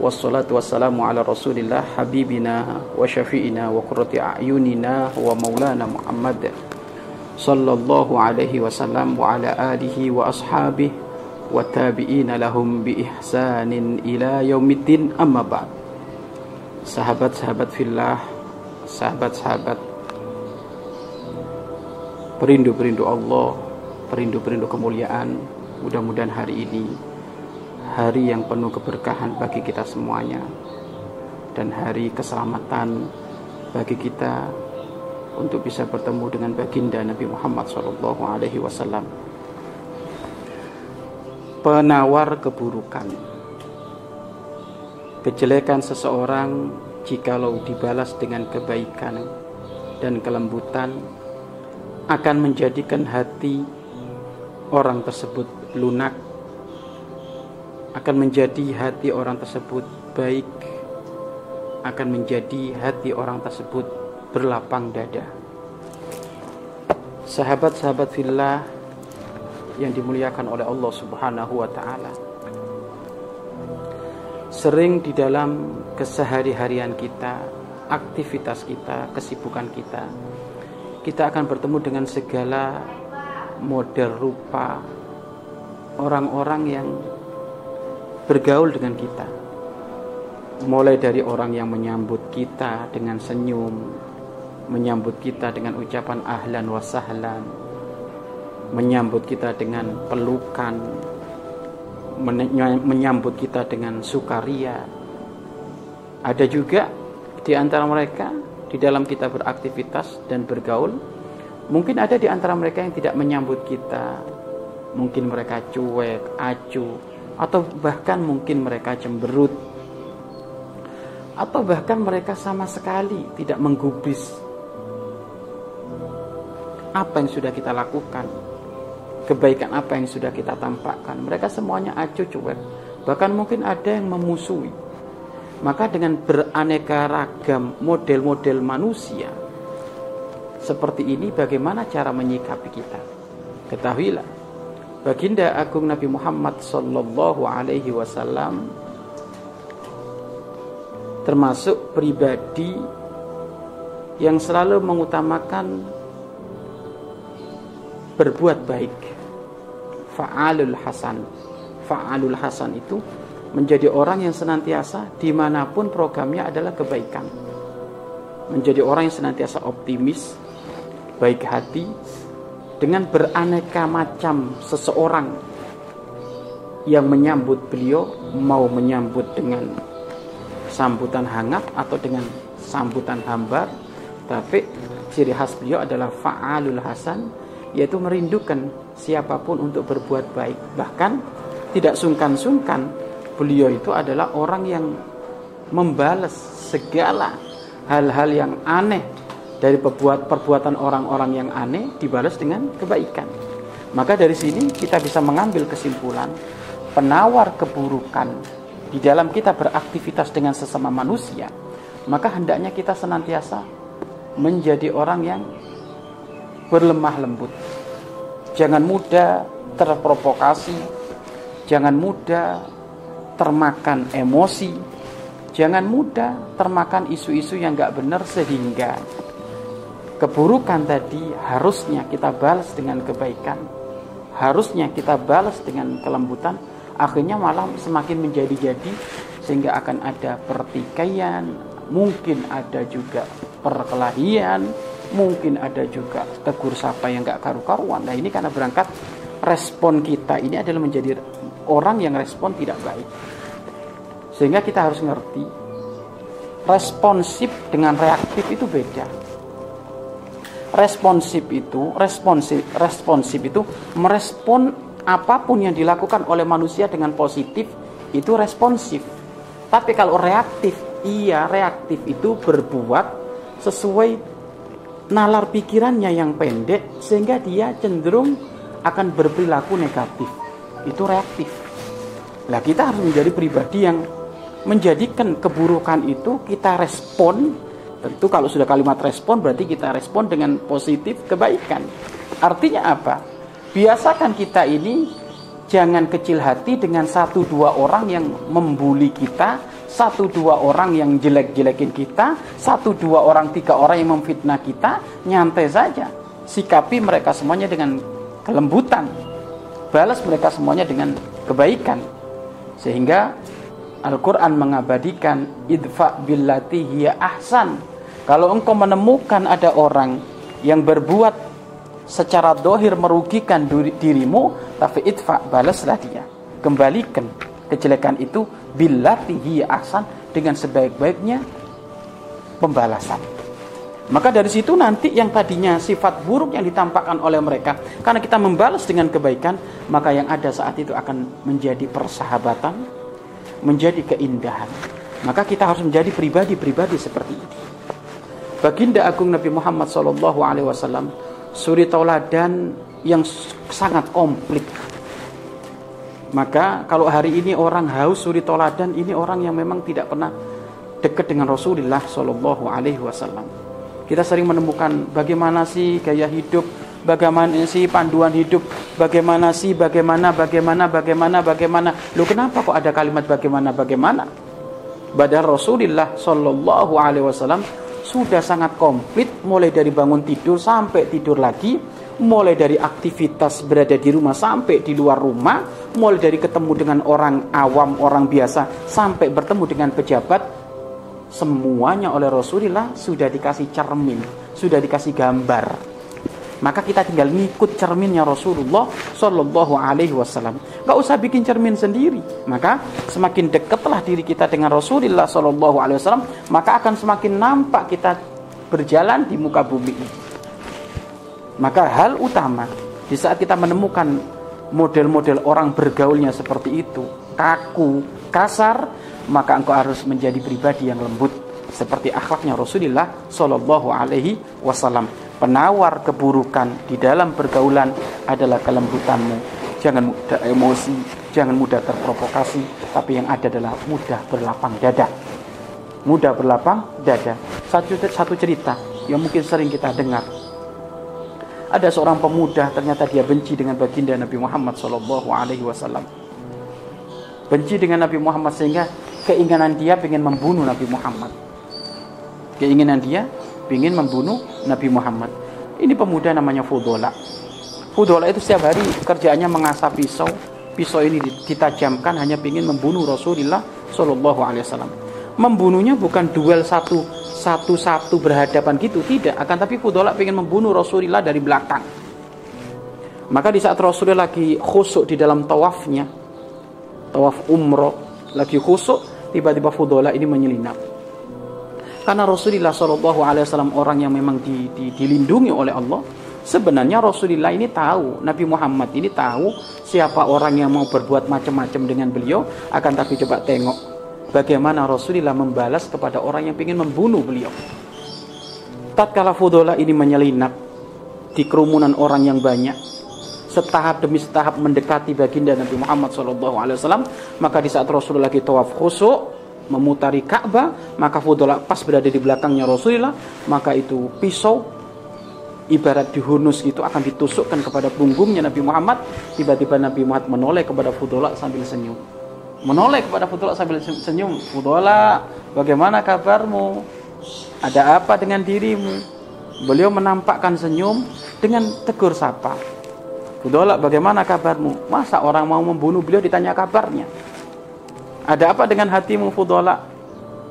wassalatu wassalamu ala rasulillah habibina wa syafi'ina wa qurrati a'yunina wa maulana Muhammad sallallahu alaihi wasallam wa ala alihi wa ashabihi wa tabi'ina lahum bi ihsanin ila yaumiddin. Amma ba'd. Sahabat-sahabat fillah sahabat-sahabat perindu-perindu Allah perindu-perindu kemuliaan mudah-mudahan hari ini hari yang penuh keberkahan bagi kita semuanya dan hari keselamatan bagi kita untuk bisa bertemu dengan baginda Nabi Muhammad SAW. Alaihi Wasallam. Penawar keburukan, kejelekan seseorang jikalau dibalas dengan kebaikan dan kelembutan akan menjadikan hati orang tersebut lunak akan menjadi hati orang tersebut baik akan menjadi hati orang tersebut berlapang dada. Sahabat-sahabat fillah yang dimuliakan oleh Allah Subhanahu wa taala sering di dalam kesehari-harian kita aktivitas kita kesibukan kita kita akan bertemu dengan segala model rupa orang-orang yang bergaul dengan kita. Mulai dari orang yang menyambut kita dengan senyum, menyambut kita dengan ucapan ahlan wa sahlan, menyambut kita dengan pelukan, menyambut kita dengan sukaria. Ada juga di antara mereka di dalam kita beraktivitas dan bergaul, mungkin ada di antara mereka yang tidak menyambut kita. Mungkin mereka cuek, acuh, atau bahkan mungkin mereka cemberut. Atau bahkan mereka sama sekali tidak menggubris. Apa yang sudah kita lakukan? Kebaikan apa yang sudah kita tampakkan? Mereka semuanya acuh cuek. Bahkan mungkin ada yang memusuhi. Maka dengan beraneka ragam model-model manusia seperti ini bagaimana cara menyikapi kita? Ketahuilah Baginda Agung Nabi Muhammad Sallallahu Alaihi Wasallam termasuk pribadi yang selalu mengutamakan berbuat baik. Fa'alul Hasan. Fa'alul Hasan itu menjadi orang yang senantiasa di mana pun programnya adalah kebaikan. Menjadi orang yang senantiasa optimis, baik hati, dengan beraneka macam seseorang yang menyambut beliau mau menyambut dengan sambutan hangat atau dengan sambutan hambar tapi ciri khas beliau adalah fa'alul hasan yaitu merindukan siapa pun untuk berbuat baik. Bahkan tidak sungkan-sungkan beliau itu adalah orang yang membalas segala hal-hal yang aneh dari perbuat, perbuatan orang-orang yang aneh dibalas dengan kebaikan. Maka dari sini kita bisa mengambil kesimpulan penawar keburukan di dalam kita beraktivitas dengan sesama manusia, maka hendaknya kita senantiasa menjadi orang yang berlemah lembut. Jangan mudah terprovokasi, jangan mudah termakan emosi, jangan mudah termakan isu-isu yang gak benar sehingga keburukan tadi harusnya kita balas dengan kebaikan. Harusnya kita balas dengan kelembutan. Akhirnya malah semakin menjadi-jadi sehingga akan ada pertikaian mungkin ada juga perkelahian mungkin ada juga tegur sapa yang gak karu-karuan. Nah ini karena berangkat respon kita ini adalah menjadi orang yang respon tidak baik. Sehingga kita harus ngerti responsif dengan reaktif itu beda responsif itu responsif responsif itu merespon apa pun yang dilakukan oleh manusia dengan positif itu responsif tapi kalau reaktif iya reaktif itu berbuat sesuai nalar pikirannya yang pendek sehingga dia cenderung akan berperilaku negatif. Itu reaktif. Lah kita harus menjadi pribadi yang menjadikan keburukan itu kita respon tentu kalau sudah kalimat respon berarti kita respon dengan positif kebaikan. Artinya apa? Biasakan kita ini jangan kecil hati dengan satu dua orang yang membuli kita satu dua orang yang jelek-jelekin kita satu dua orang tiga orang yang memfitnah kita nyantai saja. Sikapi mereka semuanya dengan kelembutan. Balas mereka semuanya dengan kebaikan. Sehingga Al-Quran mengabadikan idfa billati hiya ahsan. Kalau engkau menemukan ada orang yang berbuat secara dohir merugikan dirimu, tapi idfa balaslah dia. Kembalikan kejelekan itu billati hiya ahsan dengan sebaik-baiknya pembalasan. Maka dari situ nanti yang tadinya sifat buruk yang ditampakkan oleh mereka karena kita membalas dengan kebaikan, maka yang ada saat itu akan menjadi persahabatan, menjadi keindahan. Maka kita harus menjadi pribadi-pribadi seperti ini. Baginda Agung Nabi Muhammad Sallallahu Alaihi Wasallam suri tauladan yang sangat komplit. Maka kalau hari ini orang haus suri tauladan ini orang yang memang tidak pernah dekat dengan Rasulullah Sallallahu Alaihi Wasallam. Kita sering menemukan bagaimana sih gaya hidup bagaimana sih panduan hidup, bagaimana sih, bagaimana, bagaimana, bagaimana, bagaimana. Lu kenapa kok ada kalimat bagaimana, bagaimana? Badar Rasulullah Shallallahu Alaihi Wasallam sudah sangat komplit mulai dari bangun tidur sampai tidur lagi, mulai dari aktivitas berada di rumah sampai di luar rumah, mulai dari ketemu dengan orang awam, orang biasa sampai bertemu dengan pejabat, semuanya oleh Rasulullah sudah dikasih cermin, sudah dikasih gambar maka kita tinggal ngikut cerminnya Rasulullah Shallallahu Alaihi Wasallam. Gak usah bikin cermin sendiri. Maka semakin dekatlah diri kita dengan Rasulullah Shallallahu Alaihi Wasallam, maka akan semakin nampak kita berjalan di muka bumi ini. Maka hal utama di saat kita menemukan model-model orang bergaulnya seperti itu, kaku, kasar, maka engkau harus menjadi pribadi yang lembut seperti akhlaknya Rasulullah Shallallahu Alaihi Wasallam penawar keburukan di dalam pergaulan adalah kelembutanmu. Jangan mudah emosi, jangan mudah terprovokasi, tapi yang ada adalah mudah berlapang dada. Mudah berlapang dada. Satu, satu cerita yang mungkin sering kita dengar. Ada seorang pemuda ternyata dia benci dengan baginda Nabi Muhammad Wasallam. Benci dengan Nabi Muhammad sehingga keinginan dia ingin membunuh Nabi Muhammad. Keinginan dia ingin membunuh Nabi Muhammad. Ini pemuda namanya Fudola. Fudola itu setiap hari kerjaannya mengasah pisau. Pisau ini ditajamkan hanya ingin membunuh Rasulullah Shallallahu Alaihi Wasallam. Membunuhnya bukan duel satu satu satu berhadapan gitu tidak, akan tapi Fudola ingin membunuh Rasulullah dari belakang. Maka di saat Rasulullah lagi khusuk di dalam tawafnya, tawaf umroh, lagi khusuk, tiba-tiba Fudola ini menyelinap karena Rasulullah Shallallahu Alaihi Wasallam orang yang memang di, di, dilindungi oleh Allah. Sebenarnya Rasulullah ini tahu, Nabi Muhammad ini tahu siapa orang yang mau berbuat macam-macam dengan beliau. Akan tapi coba tengok bagaimana Rasulullah membalas kepada orang yang ingin membunuh beliau. Tatkala Fudola ini menyelinap di kerumunan orang yang banyak, setahap demi setahap mendekati baginda Nabi Muhammad SAW, maka di saat Rasulullah lagi tawaf khusuk, memutari Ka'bah, maka Fudola pas berada di belakangnya Rasulullah, maka itu pisau ibarat dihunus itu akan ditusukkan kepada punggungnya Nabi Muhammad. Tiba-tiba Nabi Muhammad menoleh kepada Fudola sambil senyum. Menoleh kepada Fudola sambil senyum. Fudola, bagaimana kabarmu? Ada apa dengan dirimu? Beliau menampakkan senyum dengan tegur sapa. Fudola, bagaimana kabarmu? Masa orang mau membunuh beliau ditanya kabarnya? Ada apa dengan hatimu Fudola?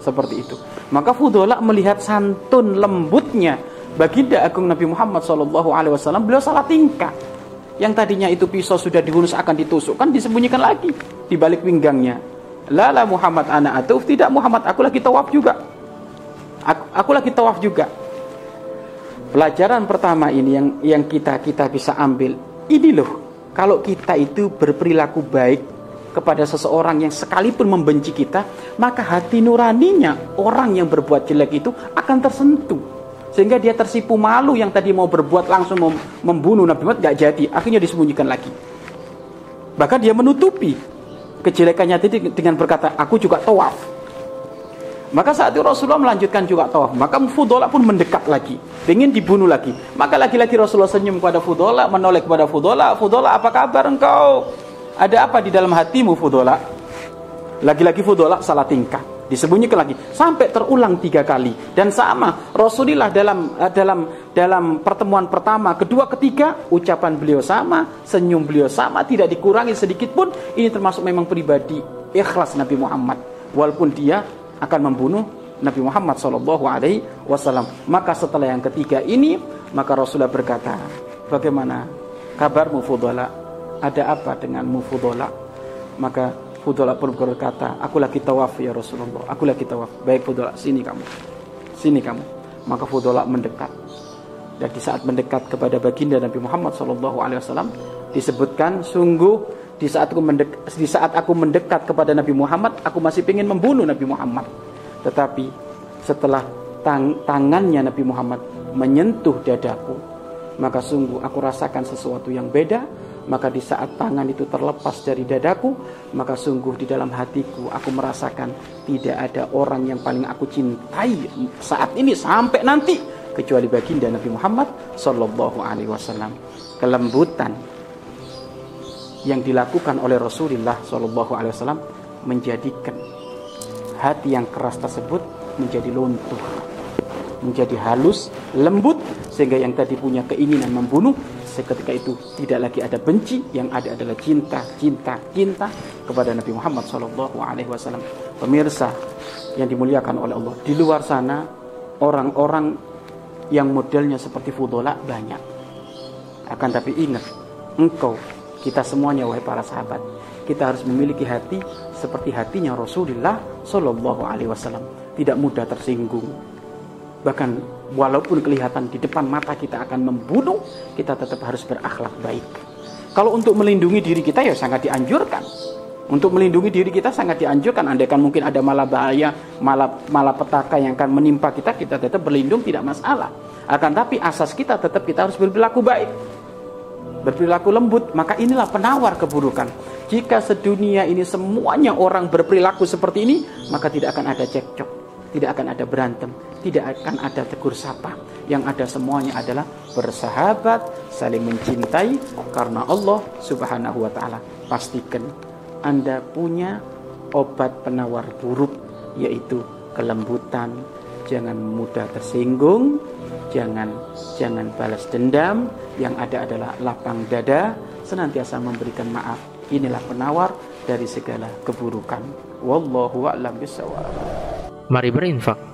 Seperti itu. Maka Fudola melihat santun lembutnya baginda agung Nabi Muhammad Shallallahu Alaihi Wasallam beliau salah tingkah. Yang tadinya itu pisau sudah dihunus akan ditusukkan disembunyikan lagi di balik pinggangnya. Lala Muhammad anak atuf tidak Muhammad aku lagi tawaf juga. Aku, aku lagi tawaf juga. Pelajaran pertama ini yang yang kita kita bisa ambil ini loh kalau kita itu berperilaku baik kepada seseorang yang sekalipun membenci kita, maka hati nuraninya orang yang berbuat jelek itu akan tersentuh. Sehingga dia tersipu malu yang tadi mau berbuat langsung membunuh Nabi Muhammad gak jadi. Akhirnya disembunyikan lagi. Bahkan dia menutupi kejelekannya tadi dengan berkata, aku juga tawaf. Maka saat itu Rasulullah melanjutkan juga tawaf. Maka Fudola pun mendekat lagi. Ingin dibunuh lagi. Maka lagi-lagi Rasulullah senyum kepada Fudola. Menoleh kepada Fudola. Fudola apa kabar engkau? Ada apa di dalam hatimu Fudola? Lagi-lagi Fudola salah tingkah. Disembunyikan lagi. Sampai terulang tiga kali. Dan sama Rasulullah dalam eh, dalam dalam pertemuan pertama kedua ketiga ucapan beliau sama senyum beliau sama tidak dikurangi sedikit pun. Ini termasuk memang pribadi ikhlas Nabi Muhammad. Walaupun dia akan membunuh Nabi Muhammad Shallallahu Alaihi Wasallam. Maka setelah yang ketiga ini maka Rasulullah berkata bagaimana kabarmu Fudola ada apa dengan Fudola maka Fudola pun berkata, aku lagi tawaf ya Rasulullah. Aku lagi tawaf. Baik Fudola, sini kamu. Sini kamu. Maka Fudola mendekat. Dan di saat mendekat kepada baginda Nabi Muhammad SAW disebutkan sungguh di saat aku mendekat, di saat aku mendekat kepada Nabi Muhammad, aku masih ingin membunuh Nabi Muhammad. Tetapi setelah tang tangannya Nabi Muhammad menyentuh dadaku, maka sungguh aku rasakan sesuatu yang beda maka di saat tangan itu terlepas dari dadaku, maka sungguh di dalam hatiku aku merasakan tidak ada orang yang paling aku cintai saat ini sampai nanti kecuali baginda Nabi Muhammad Sallallahu Alaihi Wasallam. Kelembutan yang dilakukan oleh Rasulullah Sallallahu Alaihi Wasallam menjadikan hati yang keras tersebut menjadi luntur, menjadi halus, lembut, sehingga yang tadi punya keinginan membunuh seketika itu tidak lagi ada benci yang ada adalah cinta cinta cinta kepada Nabi Muhammad Shallallahu Alaihi Wasallam. Pemirsa yang dimuliakan oleh Allah di luar sana orang-orang yang modelnya seperti Fudola banyak. Akan tapi ingat engkau kita semuanya wahai para sahabat kita harus memiliki hati seperti hatinya Rasulullah Shallallahu Alaihi Wasallam. Tidak mudah tersinggung bahkan walaupun kelihatan di depan mata kita akan membunuh, kita tetap harus berakhlak baik. Kalau untuk melindungi diri kita ya sangat dianjurkan. Untuk melindungi diri kita sangat dianjurkan. Andai kan mungkin ada malah bahaya, malah malah petaka yang akan menimpa kita, kita tetap berlindung tidak masalah. Akan tapi asas kita tetap kita harus berperilaku baik. Berperilaku lembut, maka inilah penawar keburukan. Jika sedunia ini semuanya orang berperilaku seperti ini, maka tidak akan ada cekcok, tidak akan ada berantem, tidak akan ada tegur sapa. Yang ada semuanya adalah bersahabat, saling mencintai karena Allah Subhanahu wa taala. Pastikan Anda punya obat penawar buruk yaitu kelembutan, jangan mudah tersinggung, jangan jangan balas dendam, yang ada adalah lapang dada, senantiasa memberikan maaf. Inilah penawar dari segala keburukan. Wallahu a'lam bishawab. Mari berinfak